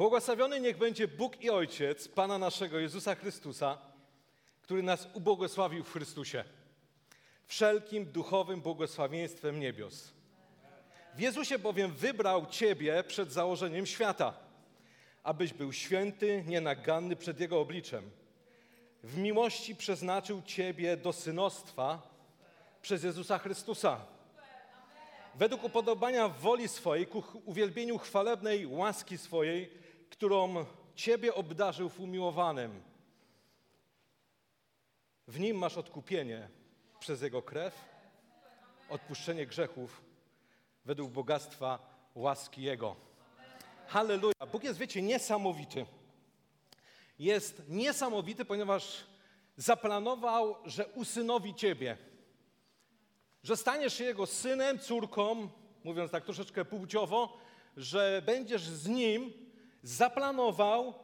Błogosławiony niech będzie Bóg i Ojciec Pana naszego Jezusa Chrystusa, który nas ubłogosławił w Chrystusie, wszelkim duchowym błogosławieństwem niebios. W Jezusie bowiem wybrał Ciebie przed założeniem świata, abyś był święty, nienaganny przed Jego obliczem. W miłości przeznaczył Ciebie do synostwa przez Jezusa Chrystusa według upodobania woli swojej, ku uwielbieniu chwalebnej łaski swojej, którą Ciebie obdarzył w umiłowanym. W nim masz odkupienie przez Jego krew, odpuszczenie grzechów według bogactwa łaski Jego. Halleluja. Bóg jest, wiecie, niesamowity. Jest niesamowity, ponieważ zaplanował, że usynowi Ciebie że staniesz się Jego synem, córką, mówiąc tak troszeczkę płciowo, że będziesz z Nim, zaplanował,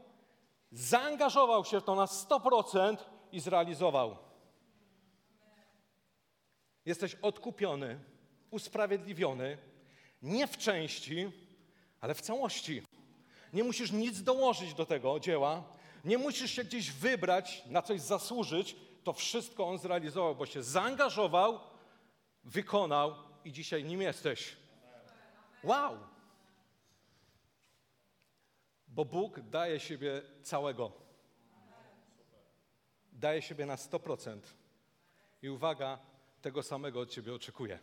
zaangażował się w to na 100% i zrealizował. Jesteś odkupiony, usprawiedliwiony, nie w części, ale w całości. Nie musisz nic dołożyć do tego dzieła, nie musisz się gdzieś wybrać, na coś zasłużyć. To wszystko On zrealizował, bo się zaangażował, wykonał i dzisiaj nim jesteś. Wow! Bo Bóg daje siebie całego. Daje siebie na 100%. I uwaga, tego samego od Ciebie oczekuje.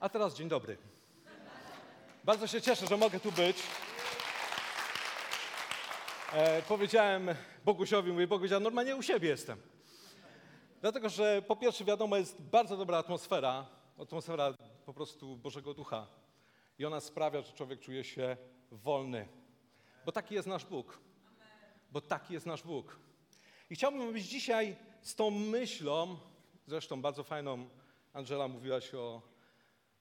A teraz dzień dobry. Bardzo się cieszę, że mogę tu być. E, powiedziałem Bogusiowi, mówię, Boguś, ja normalnie u siebie jestem. Dlatego, że po pierwsze wiadomo, jest bardzo dobra atmosfera, atmosfera po prostu Bożego Ducha. I ona sprawia, że człowiek czuje się wolny. Bo taki jest nasz Bóg. Bo taki jest nasz Bóg. I chciałbym być dzisiaj z tą myślą, zresztą bardzo fajną, Angela mówiłaś o,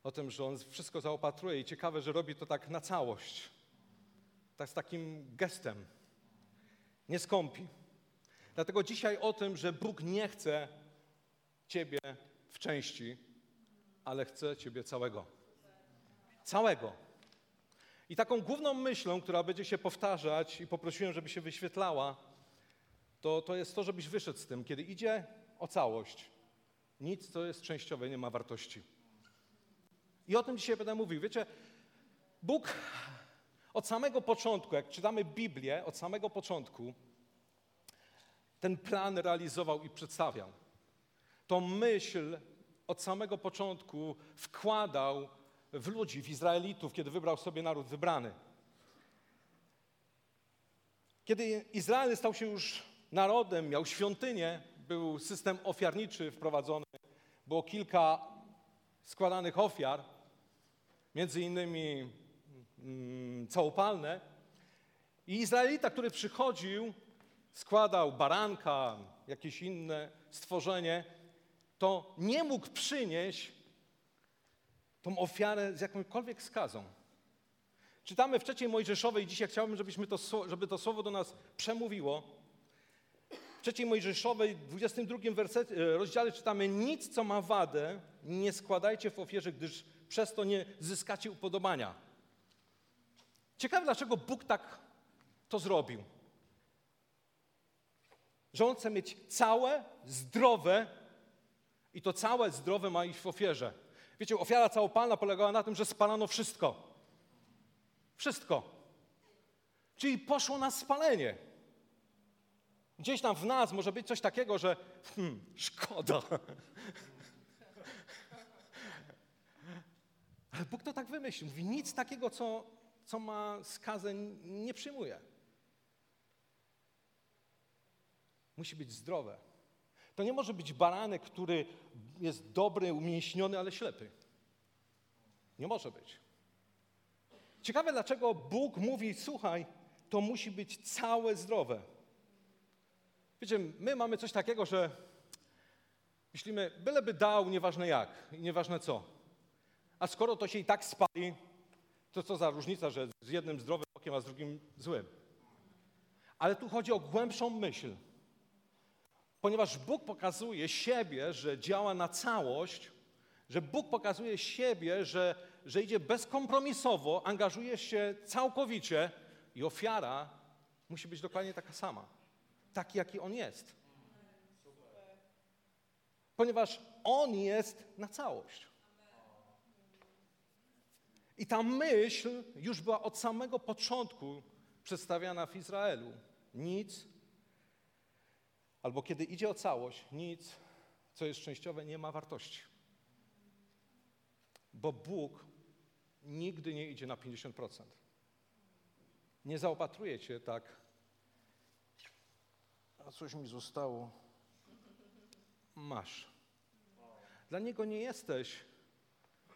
o tym, że on wszystko zaopatruje i ciekawe, że robi to tak na całość. Tak z takim gestem. Nie skąpi. Dlatego dzisiaj o tym, że Bóg nie chce Ciebie w części, ale chce Ciebie całego. Całego. I taką główną myślą, która będzie się powtarzać i poprosiłem, żeby się wyświetlała, to, to jest to, żebyś wyszedł z tym, kiedy idzie o całość. Nic, co jest częściowe, nie ma wartości. I o tym dzisiaj będę mówił. Wiecie, Bóg od samego początku, jak czytamy Biblię, od samego początku, ten plan realizował i przedstawiał. Tą myśl od samego początku wkładał w ludzi, w Izraelitów, kiedy wybrał sobie naród wybrany. Kiedy Izrael stał się już narodem, miał świątynię, był system ofiarniczy wprowadzony, było kilka składanych ofiar, między innymi mm, całopalne. I Izraelita, który przychodził, składał baranka, jakieś inne stworzenie, to nie mógł przynieść tą ofiarę z jakąkolwiek skazą. Czytamy w trzeciej Mojżeszowej, dzisiaj chciałbym, żebyśmy to, żeby to słowo do nas przemówiło. W trzeciej Mojżeszowej, w 22 wersecie, e, rozdziale czytamy, nic co ma wadę nie składajcie w ofierze, gdyż przez to nie zyskacie upodobania. Ciekawe, dlaczego Bóg tak to zrobił że on chce mieć całe, zdrowe i to całe zdrowe ma iść w ofierze. Wiecie, ofiara całopalna polegała na tym, że spalano wszystko. Wszystko. Czyli poszło na spalenie. Gdzieś tam w nas może być coś takiego, że hmm, szkoda. Ale Bóg to tak wymyślił. Mówi, nic takiego, co, co ma skazę, nie przyjmuje. Musi być zdrowe. To nie może być baranek, który jest dobry, umięśniony, ale ślepy. Nie może być. Ciekawe, dlaczego Bóg mówi: Słuchaj, to musi być całe zdrowe. Wiecie, my mamy coś takiego, że myślimy, byleby dał, nieważne jak nieważne co. A skoro to się i tak spali, to co za różnica, że z jednym zdrowym okiem, a z drugim złym. Ale tu chodzi o głębszą myśl. Ponieważ Bóg pokazuje siebie, że działa na całość, że Bóg pokazuje siebie, że, że idzie bezkompromisowo, angażuje się całkowicie i ofiara musi być dokładnie taka sama. Taki, jaki On jest. Ponieważ On jest na całość. I ta myśl już była od samego początku przedstawiana w Izraelu. Nic, albo kiedy idzie o całość, nic, co jest częściowe, nie ma wartości. Bo Bóg nigdy nie idzie na 50%. Nie zaopatruje cię tak. A coś mi zostało. Masz. Dla Niego nie jesteś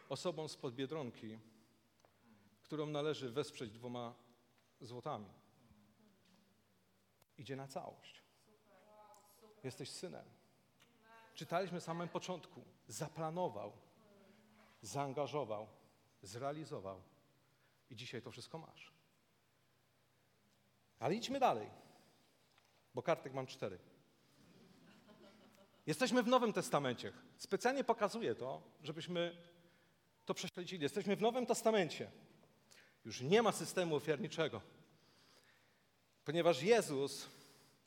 osobą spod biedronki, którą należy wesprzeć dwoma złotami. Idzie na całość. Jesteś synem. Czytaliśmy w samym początku. Zaplanował, zaangażował, zrealizował i dzisiaj to wszystko masz. Ale idźmy dalej, bo kartek mam cztery. Jesteśmy w Nowym Testamencie. Specjalnie pokazuję to, żebyśmy to prześledzili. Jesteśmy w Nowym Testamencie. Już nie ma systemu ofiarniczego, ponieważ Jezus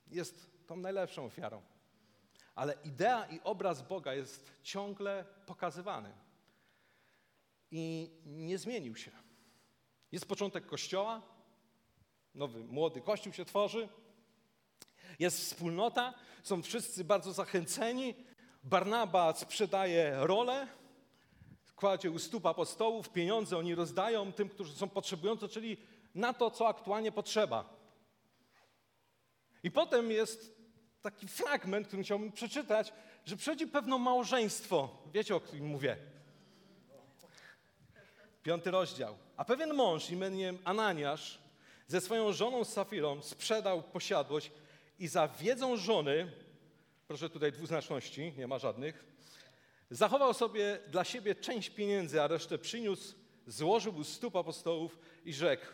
jest tą najlepszą ofiarą. Ale idea i obraz Boga jest ciągle pokazywany i nie zmienił się. Jest początek Kościoła, nowy, młody Kościół się tworzy, jest wspólnota, są wszyscy bardzo zachęceni. Barnaba sprzedaje rolę, kładzie u stóp apostołów pieniądze, oni rozdają tym, którzy są potrzebujący, czyli na to, co aktualnie potrzeba. I potem jest taki fragment, który chciałbym przeczytać, że przychodzi pewne małżeństwo. Wiecie, o którym mówię? Piąty rozdział. A pewien mąż imieniem Ananiasz ze swoją żoną Safirą sprzedał posiadłość i za wiedzą żony, proszę tutaj dwuznaczności, nie ma żadnych, zachował sobie dla siebie część pieniędzy, a resztę przyniósł, złożył u stóp apostołów i rzekł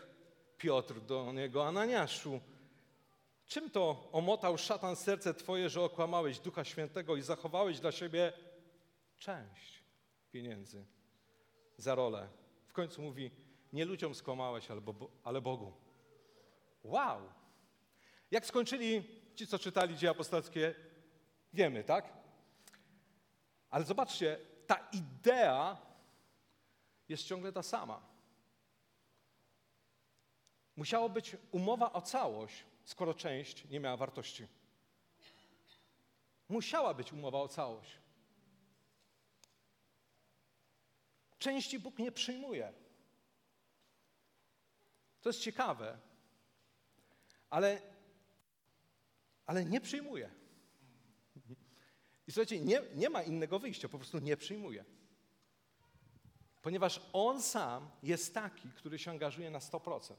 Piotr do niego, Ananiaszu, czym to omotał szatan serce twoje, że okłamałeś Ducha Świętego i zachowałeś dla siebie część pieniędzy za rolę? W końcu mówi, nie ludziom skłamałeś, ale Bogu. Wow! Jak skończyli ci, co czytali dzieje apostolskie, wiemy, tak? Ale zobaczcie, ta idea jest ciągle ta sama. Musiało być umowa o całość, skoro część nie miała wartości. Musiała być umowa o całość. Części Bóg nie przyjmuje. To jest ciekawe, ale, ale nie przyjmuje. I słuchajcie, nie, nie ma innego wyjścia, po prostu nie przyjmuje. Ponieważ on sam jest taki, który się angażuje na 100%.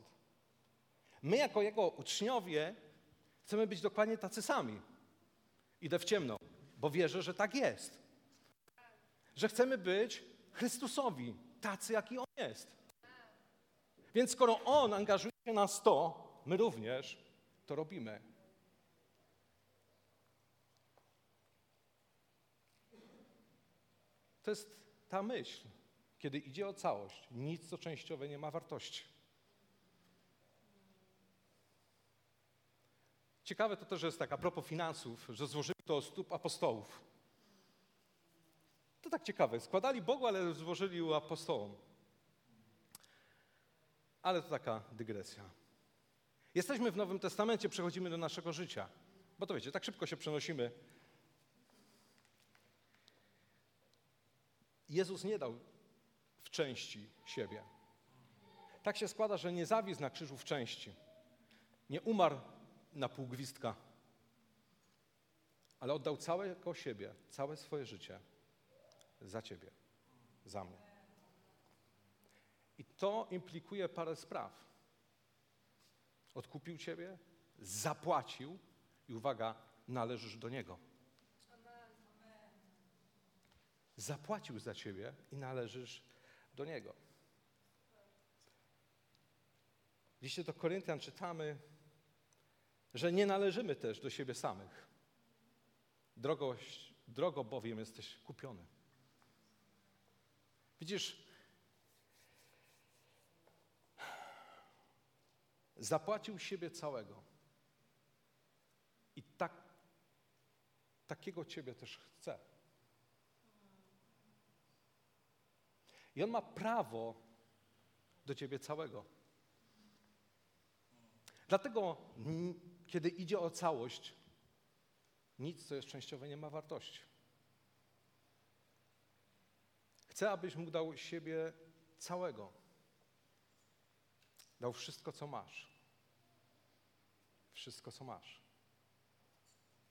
My, jako jego uczniowie, chcemy być dokładnie tacy sami. Idę w ciemno, bo wierzę, że tak jest. Że chcemy być Chrystusowi, tacy, jaki on jest. Więc skoro on angażuje się na 100, my również to robimy. To jest ta myśl, kiedy idzie o całość, nic co częściowe nie ma wartości. Ciekawe to też jest tak, a propos finansów, że złożyli to stóp apostołów. To tak ciekawe, składali Bogu, ale złożyli u apostołom. Ale to taka dygresja. Jesteśmy w Nowym Testamencie, przechodzimy do naszego życia. Bo to wiecie, tak szybko się przenosimy. Jezus nie dał w części siebie. Tak się składa, że nie zawisł na krzyżu w części. Nie umarł na pół gwizdka, ale oddał całego siebie, całe swoje życie za Ciebie, za mnie. I to implikuje parę spraw. Odkupił ciebie, zapłacił i uwaga, należysz do niego. Zapłacił za ciebie i należysz do niego. W liście do Koryntian czytamy, że nie należymy też do siebie samych. Drogo, drogo bowiem jesteś kupiony. Widzisz, zapłacił siebie całego. I tak, takiego Ciebie też chce. I On ma prawo do Ciebie całego. Dlatego, kiedy idzie o całość, nic, co jest częściowe, nie ma wartości. Chcę, abyś mu dał siebie całego. Dał wszystko, co masz. Wszystko, co masz.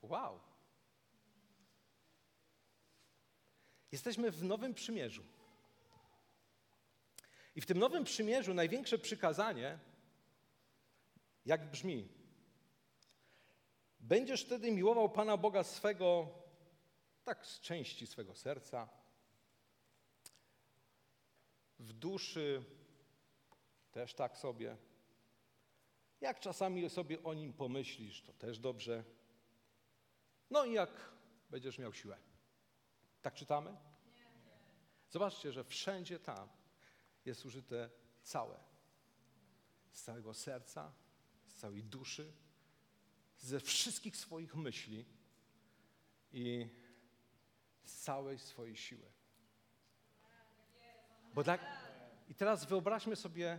Wow. Jesteśmy w Nowym Przymierzu. I w tym Nowym Przymierzu największe przykazanie, jak brzmi? Będziesz wtedy miłował Pana Boga swego, tak z części swego serca, w duszy też tak sobie. Jak czasami sobie o nim pomyślisz, to też dobrze. No i jak będziesz miał siłę. Tak czytamy? Zobaczcie, że wszędzie tam jest użyte całe. Z całego serca, z całej duszy, ze wszystkich swoich myśli i z całej swojej siły. Bo tak, i teraz wyobraźmy sobie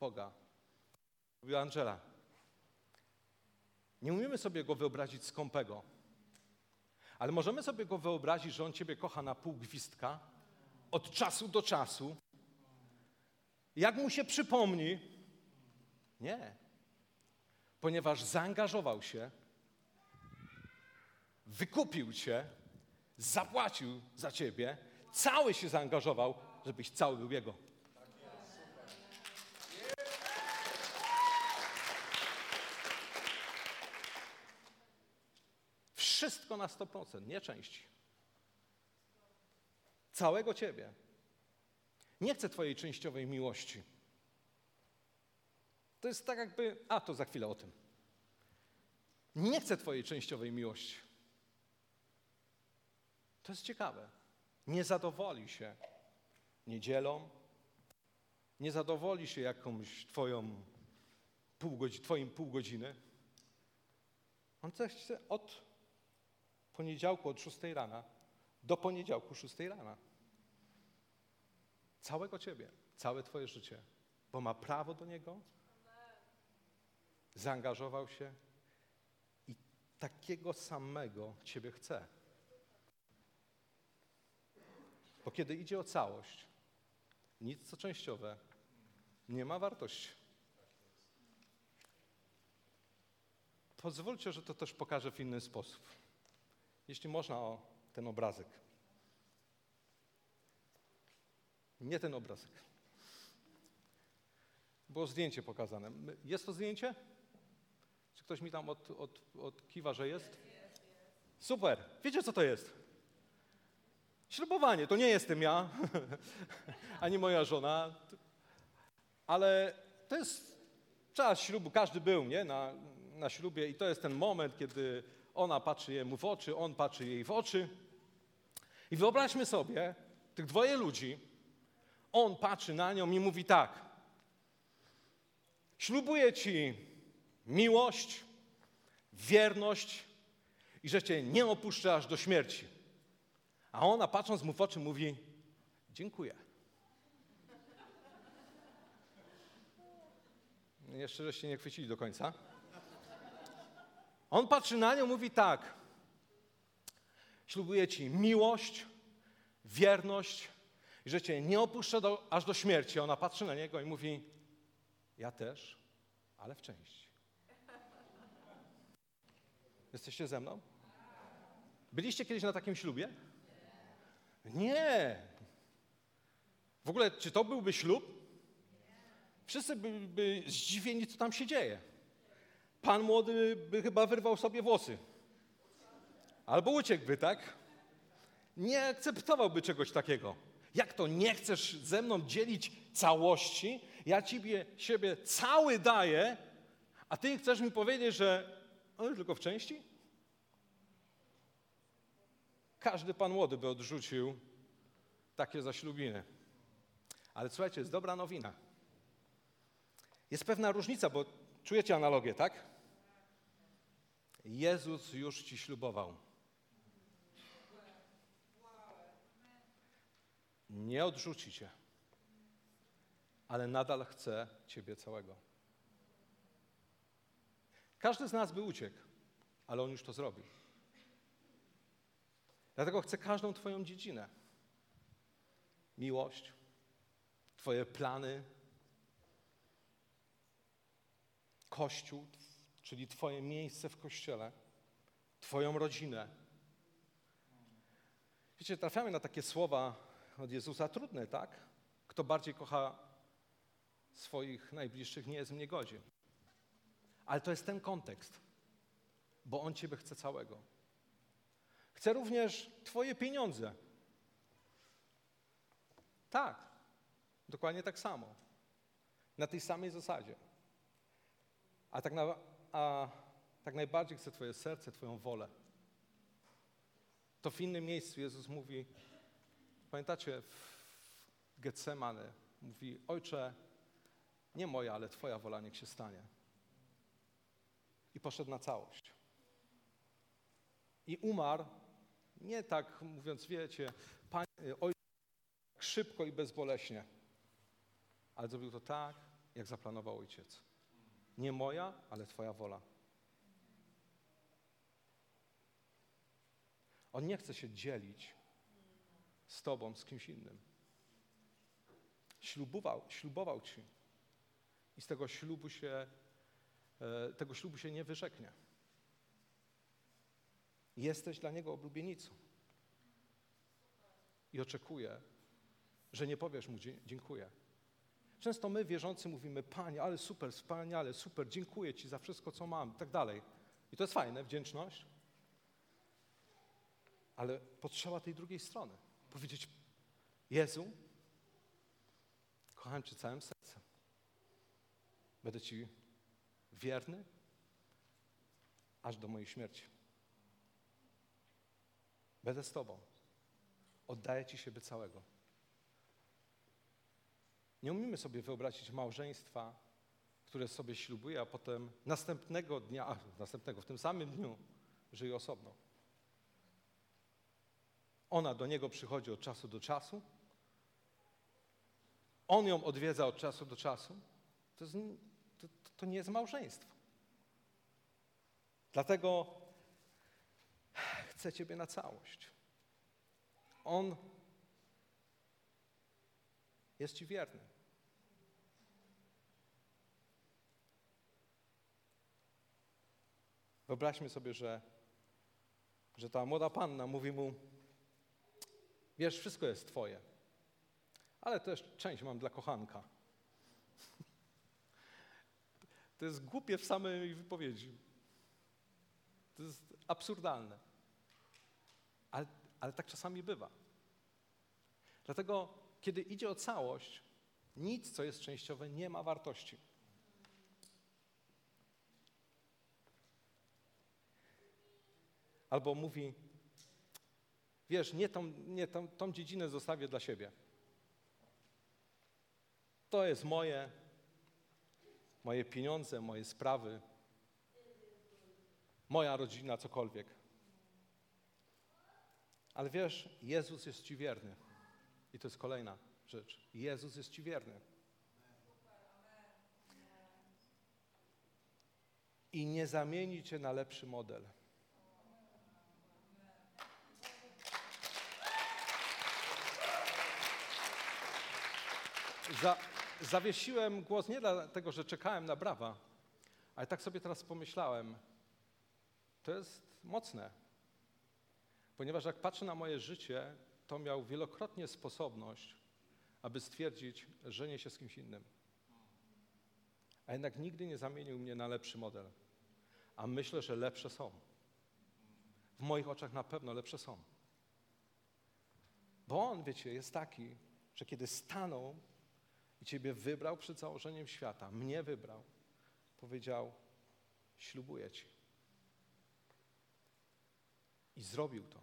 Boga. Mówiła Angela. Nie umiemy sobie go wyobrazić skąpego, ale możemy sobie go wyobrazić, że on ciebie kocha na pół gwizdka, od czasu do czasu. Jak mu się przypomni? Nie. Ponieważ zaangażował się, wykupił cię, zapłacił za ciebie, cały się zaangażował, żebyś cały był Jego. Wszystko na 100%, nie części. Całego Ciebie. Nie chcę Twojej częściowej miłości. To jest tak jakby, a to za chwilę o tym. Nie chcę Twojej częściowej miłości. To jest ciekawe. Nie zadowoli się niedzielą, nie zadowoli się jakąś twoją pół godziny, twoim pół godziny. On chce od poniedziałku od 6 rana do poniedziałku 6 rana. Całego ciebie, całe twoje życie, bo ma prawo do niego, zaangażował się i takiego samego ciebie chce. Bo kiedy idzie o całość, nic co częściowe nie ma wartości. Pozwólcie, że to też pokażę w inny sposób. Jeśli można o ten obrazek. Nie ten obrazek. Było zdjęcie pokazane. Jest to zdjęcie? Ktoś mi tam od, od, od kiwa, że jest? Super. Wiecie, co to jest? Ślubowanie to nie jestem ja, ani moja żona, ale to jest czas ślubu, każdy był nie? Na, na ślubie i to jest ten moment, kiedy ona patrzy jemu w oczy, on patrzy jej w oczy. I wyobraźmy sobie tych dwoje ludzi, on patrzy na nią i mówi tak, ślubuję ci miłość, wierność i że cię nie opuszczę aż do śmierci. A ona patrząc mu w oczy mówi, dziękuję. Jeszcze żeście nie chwycili do końca. On patrzy na nią, mówi tak. Ślubuję ci miłość, wierność i że cię nie opuszczę do, aż do śmierci. Ona patrzy na niego i mówi, ja też, ale w części. Jesteście ze mną? Byliście kiedyś na takim ślubie? Nie. W ogóle, czy to byłby ślub? Wszyscy byliby zdziwieni, co tam się dzieje. Pan młody by chyba wyrwał sobie włosy. Albo uciekłby, tak? Nie akceptowałby czegoś takiego. Jak to nie chcesz ze mną dzielić całości? Ja ciebie siebie cały daję, a ty chcesz mi powiedzieć, że on tylko w części? Każdy pan młody by odrzucił takie zaślubiny. Ale słuchajcie, jest dobra nowina. Jest pewna różnica, bo czujecie analogię, tak? Jezus już ci ślubował. Nie odrzuci cię, ale nadal chce ciebie całego. Każdy z nas by uciekł, ale on już to zrobił. Dlatego chce każdą Twoją dziedzinę. Miłość, Twoje plany, Kościół, czyli Twoje miejsce w Kościele, Twoją rodzinę. Wiecie, trafiamy na takie słowa od Jezusa trudne, tak? Kto bardziej kocha swoich najbliższych, nie jest mnie godzien. Ale to jest ten kontekst, bo On Ciebie chce całego. Chce również Twoje pieniądze. Tak, dokładnie tak samo. Na tej samej zasadzie. A tak, na, a tak najbardziej chce Twoje serce, Twoją wolę. To w innym miejscu Jezus mówi, pamiętacie, w Getsemane mówi, Ojcze, nie moja, ale Twoja wola niech się stanie. I poszedł na całość. I umarł, nie tak mówiąc, wiecie, Panie, Ojcze, tak szybko i bezboleśnie, ale zrobił to tak, jak zaplanował Ojciec. Nie moja, ale Twoja wola. On nie chce się dzielić z Tobą, z kimś innym. Ślubował, ślubował Ci. I z tego ślubu się, tego ślubu się nie wyrzeknie. Jesteś dla Niego oblubienicą. I oczekuje, że nie powiesz Mu dziękuję. Często my, wierzący, mówimy, Panie, ale super, wspaniale, super, dziękuję Ci za wszystko, co mam, i tak dalej. I to jest fajne, wdzięczność. Ale potrzeba tej drugiej strony. Powiedzieć, Jezu, kocham Cię całym sercem. Będę Ci wierny aż do mojej śmierci. Będę z Tobą. Oddaję Ci siebie całego. Nie umiemy sobie wyobrazić małżeństwa, które sobie ślubuje, a potem następnego dnia, a, następnego, w tym samym dniu żyje osobno. Ona do niego przychodzi od czasu do czasu. On ją odwiedza od czasu do czasu. To, jest, to, nie jest małżeństwo. Dlatego chcę Ciebie na całość. On jest Ci wierny. Wyobraźmy sobie, że, że ta młoda panna mówi mu, wiesz, wszystko jest Twoje, ale też część mam dla kochanka. To jest głupie w samej wypowiedzi. To jest absurdalne. Ale, ale tak czasami bywa. Dlatego, kiedy idzie o całość, nic, co jest częściowe, nie ma wartości. Albo mówi, wiesz, nie tą, nie tą, tą dziedzinę zostawię dla siebie. To jest moje, moje pieniądze, moje sprawy, moja rodzina, cokolwiek. Ale wiesz, Jezus jest Ci wierny. I to jest kolejna rzecz. Jezus jest Ci wierny. I nie zamieni Cię na lepszy model. Za, zawiesiłem głos nie dlatego, że czekałem na brawa, ale tak sobie teraz pomyślałem, to jest mocne. Ponieważ jak patrzę na moje życie, to miał wielokrotnie sposobność, aby stwierdzić, że nie się z kimś innym. a jednak nigdy nie zamienił mnie na lepszy model. A myślę, że lepsze są. W moich oczach na pewno lepsze są. Bo on, wiecie, jest taki, że kiedy stanął i Ciebie wybrał przed założeniem świata, mnie wybrał, powiedział: Ślubuję Ci. I zrobił to.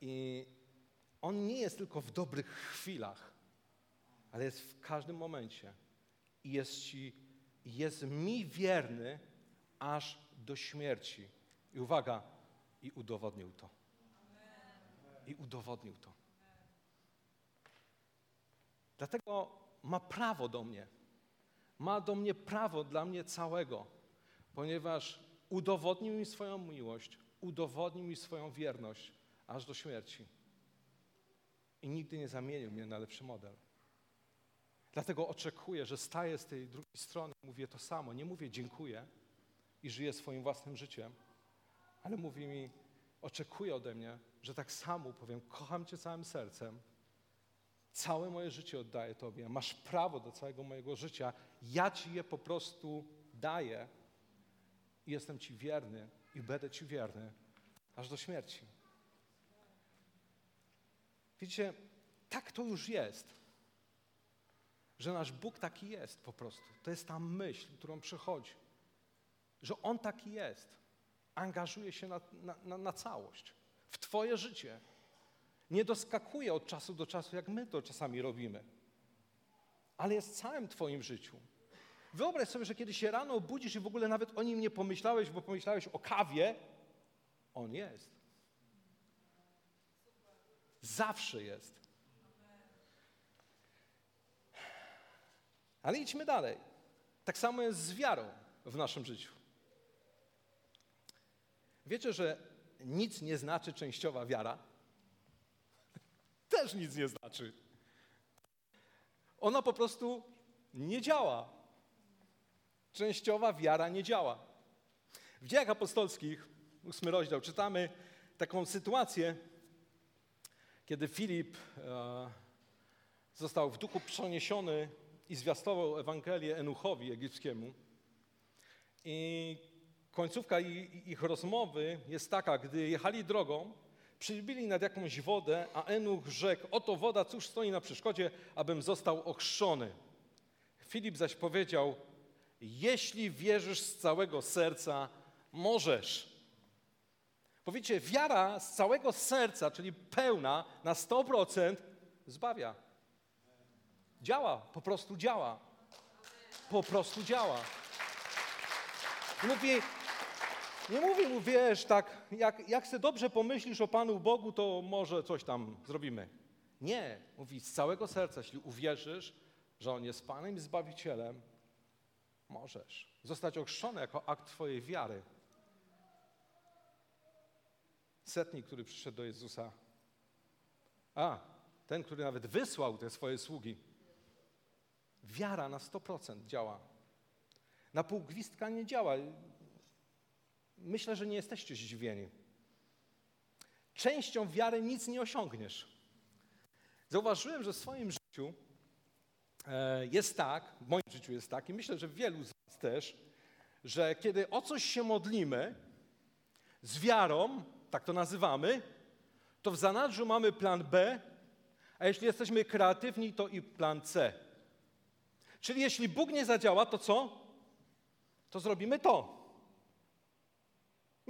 I on nie jest tylko w dobrych chwilach, ale jest w każdym momencie. I jest ci, jest mi wierny aż do śmierci. I uwaga, i udowodnił to. I udowodnił to. Dlatego ma prawo do mnie. Ma do mnie prawo dla mnie całego, ponieważ udowodnił mi swoją miłość, udowodnił mi swoją wierność aż do śmierci. I nigdy nie zamienił mnie na lepszy model. Dlatego oczekuję, że staję z tej drugiej strony, mówię to samo. Nie mówię dziękuję i żyję swoim własnym życiem, ale mówi mi, oczekuje ode mnie, że tak samo powiem, kocham Cię całym sercem, całe moje życie oddaję Tobie, masz prawo do całego mojego życia, ja Ci je po prostu daję i jestem Ci wierny i będę Ci wierny aż do śmierci. Widzicie, tak to już jest, że nasz Bóg taki jest po prostu. To jest ta myśl, którą przychodzi, że On taki jest. Angażuje się na, na, na całość, w Twoje życie. Nie doskakuje od czasu do czasu, jak my to czasami robimy, ale jest całym Twoim życiu. Wyobraź sobie, że kiedy się rano obudzisz i w ogóle nawet o nim nie pomyślałeś, bo pomyślałeś o kawie, on jest. Zawsze jest. Ale idźmy dalej. Tak samo jest z wiarą w naszym życiu. Wiecie, że nic nie znaczy częściowa wiara? Też nic nie znaczy. Ona po prostu nie działa. Częściowa wiara nie działa. W dziejach apostolskich, ósmy rozdział, czytamy taką sytuację, kiedy Filip e, został w duchu przeniesiony i zwiastował Ewangelię Enuchowi egipskiemu. I końcówka ich rozmowy jest taka, gdy jechali drogą, przybili nad jakąś wodę, a Enuch rzekł, oto woda, cóż stoi na przeszkodzie, abym został ochrzczony. Filip zaś powiedział, jeśli wierzysz z całego serca, możesz. Powiecie, wiara z całego serca, czyli pełna na 100% zbawia. Działa, po prostu działa. Po prostu działa. Mówi, nie mówi mu, wiesz, tak, jak, jak sobie dobrze pomyślisz o Panu Bogu, to może coś tam zrobimy. Nie, mówi z całego serca, jeśli uwierzysz, że On jest Panem i Zbawicielem, możesz zostać ochrzczony jako akt Twojej wiary. Setnik, który przyszedł do Jezusa. A, ten, który nawet wysłał te swoje sługi. Wiara na 100% działa. Na pół gwizdka nie działa. Myślę, że nie jesteście zdziwieni. Częścią wiary nic nie osiągniesz. Zauważyłem, że w swoim życiu e, jest tak, w moim życiu jest tak i myślę, że wielu z Was też, że kiedy o coś się modlimy z wiarą, tak to nazywamy, to w zanadrzu mamy plan B, a jeśli jesteśmy kreatywni, to i plan C. Czyli jeśli Bóg nie zadziała, to co? To zrobimy to.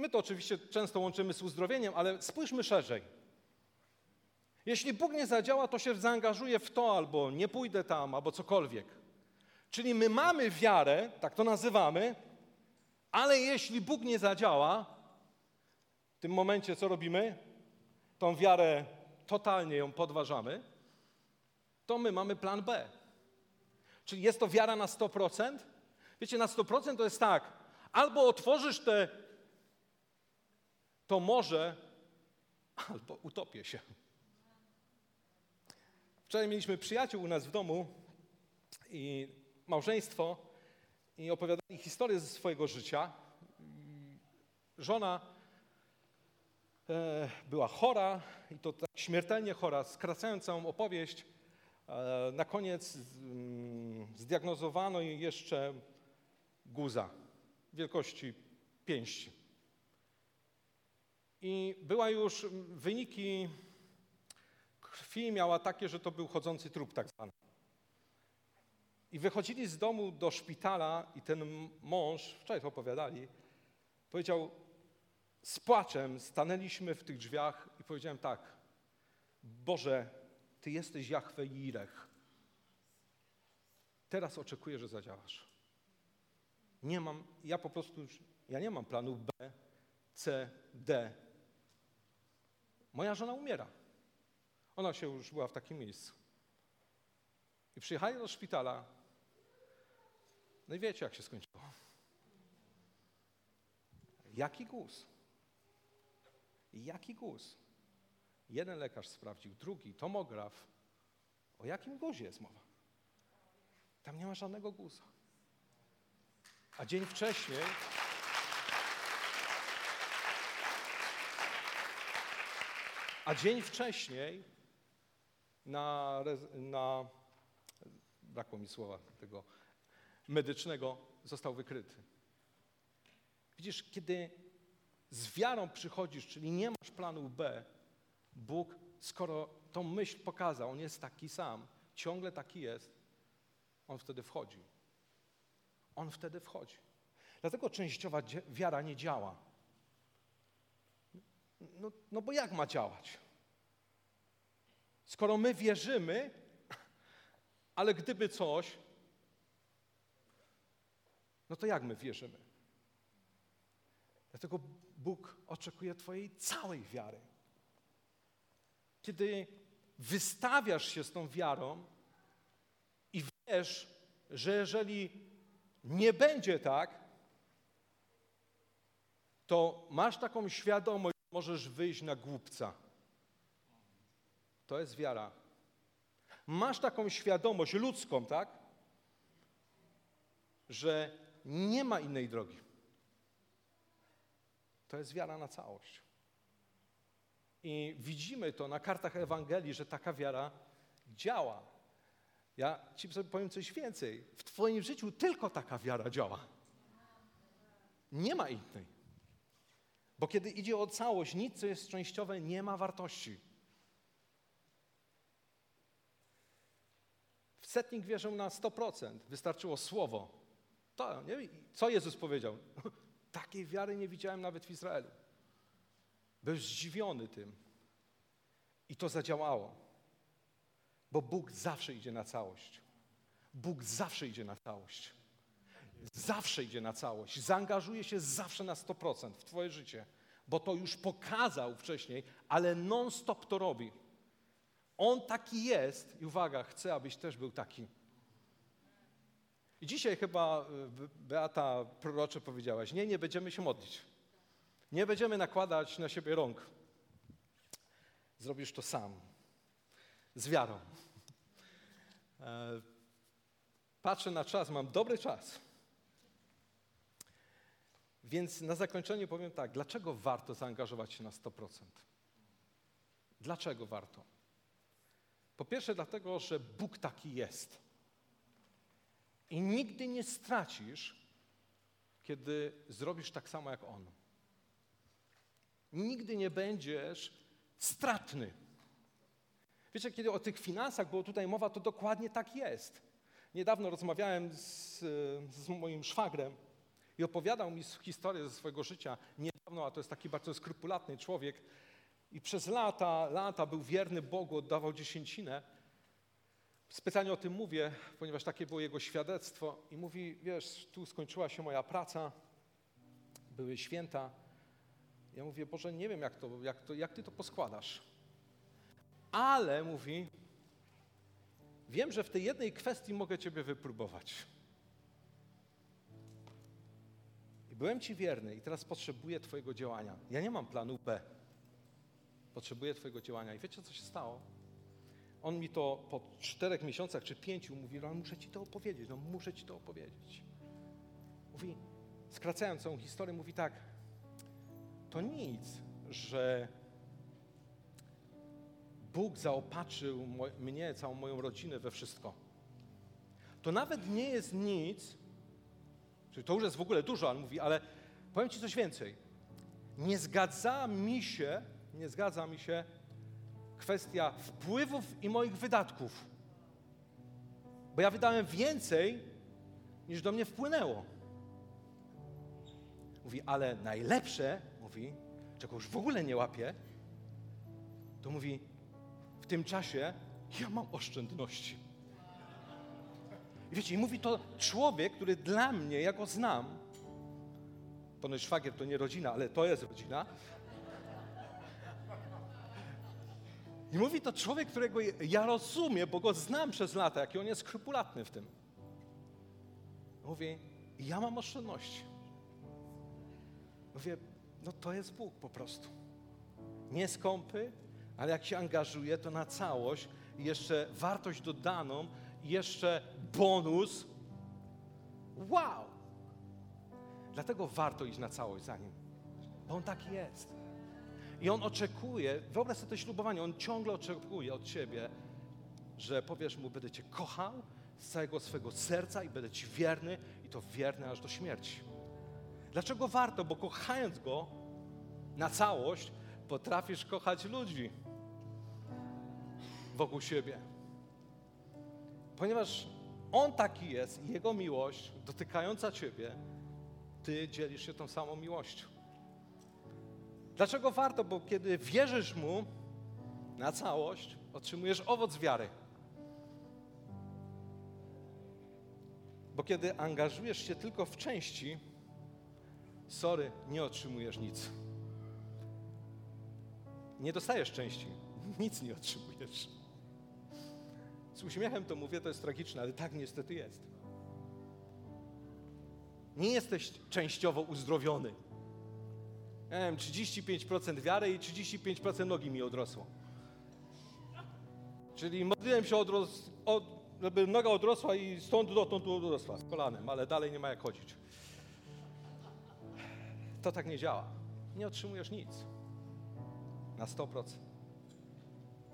My to oczywiście często łączymy z uzdrowieniem, ale spójrzmy szerzej. Jeśli Bóg nie zadziała, to się zaangażuje w to, albo nie pójdę tam, albo cokolwiek. Czyli my mamy wiarę, tak to nazywamy, ale jeśli Bóg nie zadziała, w tym momencie co robimy? Tą wiarę totalnie ją podważamy, to my mamy plan B. Czyli jest to wiara na 100%? Wiecie, na 100% to jest tak, albo otworzysz te, to może, albo utopię się. Wczoraj mieliśmy przyjaciół u nas w domu i małżeństwo i opowiadali historię ze swojego życia. Żona e, była chora i to tak śmiertelnie chora. Skracając całą opowieść, E, na koniec mm, zdiagnozowano jej jeszcze guza wielkości pięści. I była już, wyniki krwi miała takie, że to był chodzący trup tak zwany. I wychodzili z domu do szpitala i ten mąż, wczoraj to opowiadali, powiedział z płaczem, stanęliśmy w tych drzwiach i powiedziałem tak, Boże, Ty jesteś Jahwe Jirech. Teraz oczekuję, że zadziałasz. Nie mam, ja po prostu ja nie mam planu B, C, D. Moja żona umiera. Ona się już była w takim miejscu. I przyjechali do szpitala. No i wiecie, jak się skończyło. Jaki guz? Jaki guz? Jeden lekarz sprawdził, drugi, tomograf. O jakim guzie jest mowa? Tam nie ma żadnego guza. A dzień wcześniej A dzień wcześniej na, na brakło mi słowa tego medycznego, został wykryty. Widzisz, kiedy z wiarą przychodzisz, czyli nie masz planu B, Bóg, skoro tą myśl pokazał, On jest taki sam, ciągle taki jest, On wtedy wchodzi. On wtedy wchodzi. Dlatego częściowa wiara nie działa. No, no bo jak ma działać? Skoro my wierzymy, ale gdyby coś, no to jak my wierzymy? Dlatego Bóg oczekuje Twojej całej wiary. Kiedy wystawiasz się z tą wiarą i wiesz, że jeżeli nie będzie tak, to masz taką świadomość, możesz wyjść na głupca. To jest wiara. Masz taką świadomość ludzką, tak? Że nie ma innej drogi. To jest wiara na całość. I widzimy to na kartach Ewangelii, że taka wiara działa. Ja ci sobie powiem coś więcej. W Twoim życiu tylko taka wiara działa. Nie ma innej. Bo kiedy idzie o całość, nic, co jest częściowe, nie ma wartości. W setnik wierzył na 100%. Wystarczyło słowo. To, nie? Co Jezus powiedział? Takiej wiary nie widziałem nawet w Izraelu. Był zdziwiony tym. I to zadziałało. Bo Bóg zawsze idzie na całość. Bóg zawsze idzie na całość. Zawsze idzie na całość. Zaangażuje się zawsze na 100% w Twoje życie, bo to już pokazał wcześniej, ale non-stop to robi. On taki jest i uwaga, chcę, abyś też był taki. I dzisiaj chyba y, Beata prorocze powiedziałaś, nie, nie będziemy się modlić. Nie będziemy nakładać na siebie rąk. Zrobisz to sam. Z wiarą. E, patrzę na czas, mam dobry czas. Więc na zakończenie powiem tak, dlaczego warto zaangażować się na 100%? Dlaczego warto? Po pierwsze, dlatego, że Bóg taki jest. I nigdy nie stracisz, kiedy zrobisz tak samo jak On. Nigdy nie będziesz stratny. Wiecie, kiedy o tych finansach było tutaj mowa, to dokładnie tak jest. Niedawno rozmawiałem z, z moim szwagrem i opowiadał mi historię ze swojego życia. Niedawno, a to jest taki bardzo skrupulatny człowiek, i przez lata, lata był wierny Bogu, oddawał dziesięcinę. Specjalnie o tym mówię, ponieważ takie było jego świadectwo. I mówi, wiesz, tu skończyła się moja praca, były święta. Ja mówię, Boże, nie wiem, jak, to, jak, to, jak ty to poskładasz. Ale, mówi, wiem, że w tej jednej kwestii mogę ciebie wypróbować. Byłem ci wierny i teraz potrzebuję twojego działania. Ja nie mam planu B. Potrzebuję Twojego działania. I wiecie, co się stało? On mi to po czterech miesiącach czy pięciu mówi, no muszę Ci to opowiedzieć, no muszę Ci to opowiedzieć. Mówi, skracając całą historię, mówi tak, to nic, że Bóg zaopatrzył mnie, całą moją rodzinę we wszystko. To nawet nie jest nic, czyli to już jest w ogóle dużo, on mówi, ale powiem Ci coś więcej. Nie zgadza mi się, nie zgadza mi się kwestia wpływów i moich wydatków. Bo ja wydałem więcej, niż do mnie wpłynęło. Mówi, ale najlepsze, mówi, czego już w ogóle nie łapie, to mówi, w tym czasie ja mam oszczędności. I wiecie, i mówi to człowiek, który dla mnie, ja go znam, ponoć szwagier to nie rodzina, ale to jest rodzina. I mówi to człowiek, którego ja rozumiem, bo go znam przez lata, jaki on jest skrupulatny w tym. Mówi, ja mam oszczędności. Mówię, no to jest Bóg po prostu. Nie skąpy, ale jak się angażuje, to na całość jeszcze wartość dodaną, jeszcze bonus. Wow! Dlatego warto iść na całość za nim, bo on taki jest. I on oczekuje, wyobraź sobie to ślubowanie, on ciągle oczekuje od ciebie, że powiesz mu, będę cię kochał z całego swego serca i będę ci wierny i to wierny aż do śmierci. Dlaczego warto? Bo kochając go na całość, potrafisz kochać ludzi wokół siebie. Ponieważ On taki jest i Jego miłość dotykająca Ciebie, Ty dzielisz się tą samą miłością. Dlaczego warto? Bo kiedy wierzysz Mu na całość, otrzymujesz owoc wiary. Bo kiedy angażujesz się tylko w części, sorry, nie otrzymujesz nic. Nie dostajesz części, nic nie otrzymujesz. Z uśmiechem to mówię, to jest tragiczne, ale tak niestety jest. Nie jesteś częściowo uzdrowiony. Ja wiem, 35% wiary i 35% nogi mi odrosło. Czyli modliłem się, odros, od, żeby noga odrosła i stąd dotąd odrosła z kolanem, ale dalej nie ma jak chodzić. To tak nie działa. Nie otrzymujesz nic. Na 100%.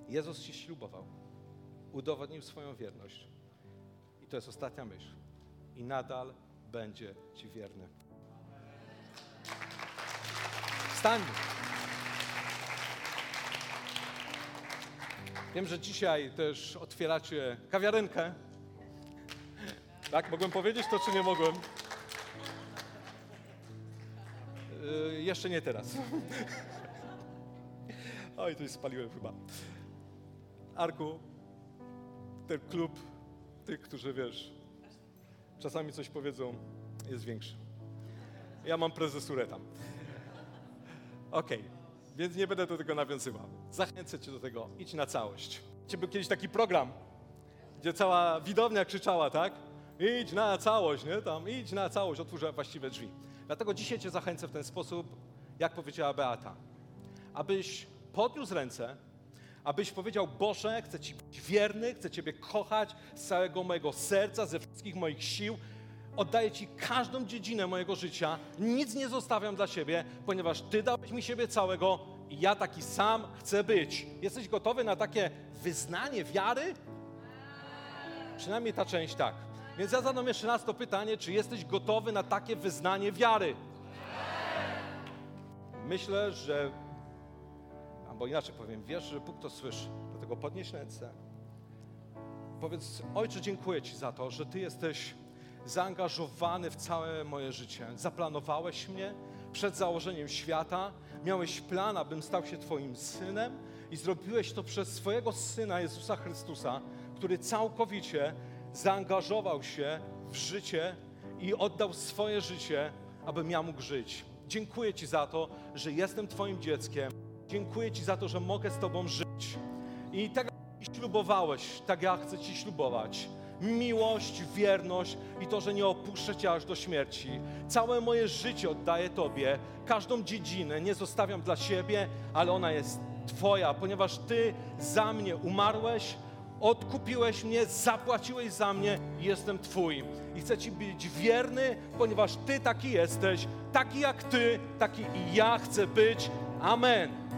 Jezus ci ślubował udowodnił swoją wierność. I to jest ostatnia myśl. I nadal będzie Ci wierny. Wstań. Wiem, że dzisiaj też otwieracie kawiarenkę. Tak, mogłem powiedzieć to, czy nie mogłem? Yy, jeszcze nie teraz. Oj, już spaliłem chyba. Arku, ten klub tych, którzy wiesz, czasami coś powiedzą, jest większy. Ja mam prezesurę tam. Okej, okay. więc nie będę do tego nawiązywał. Zachęcę cię do tego, idź na całość. Był kiedyś taki program, gdzie cała widownia krzyczała, tak? Idź na całość, nie? Tam, idź na całość, otwórz właściwe drzwi. Dlatego dzisiaj cię zachęcę w ten sposób, jak powiedziała Beata. Abyś podniósł ręce, abyś powiedział, Boże, chcę Ci być wierny, chcę Ciebie kochać z całego mojego serca, ze wszystkich moich sił. Oddaję Ci każdą dziedzinę mojego życia, nic nie zostawiam dla siebie, ponieważ Ty dałeś mi siebie całego i ja taki sam chcę być. Jesteś gotowy na takie wyznanie wiary? Przynajmniej ta część tak. Więc ja zadam jeszcze raz to pytanie, czy jesteś gotowy na takie wyznanie wiary? Myślę, że Albo inaczej powiem, wiesz, że Bóg to słyszy. Dlatego podnieś ręce. Powiedz, Ojcze, dziękuję Ci za to, że Ty jesteś zaangażowany w całe moje życie. Zaplanowałeś mnie przed założeniem świata. Miałeś plan, abym stał się Twoim synem i zrobiłeś to przez swojego syna Jezusa Chrystusa, który całkowicie zaangażował się w życie i oddał swoje życie, abym ja mógł żyć. Dziękuję Ci za to, że jestem Twoim dzieckiem Dziękuję Ci za to, że mogę z Tobą żyć. I tak jak ślubowałeś, tak ja chcę Ci ślubować. Miłość, wierność i to, że nie opuszczę Cię aż do śmierci. Całe moje życie oddaję Tobie. Każdą dziedzinę nie zostawiam dla siebie, ale ona jest Twoja, ponieważ Ty za mnie umarłeś, odkupiłeś mnie, zapłaciłeś za mnie i jestem Twój. I chcę Ci być wierny, ponieważ Ty taki jesteś, taki jak Ty, taki i ja chcę być. Amen.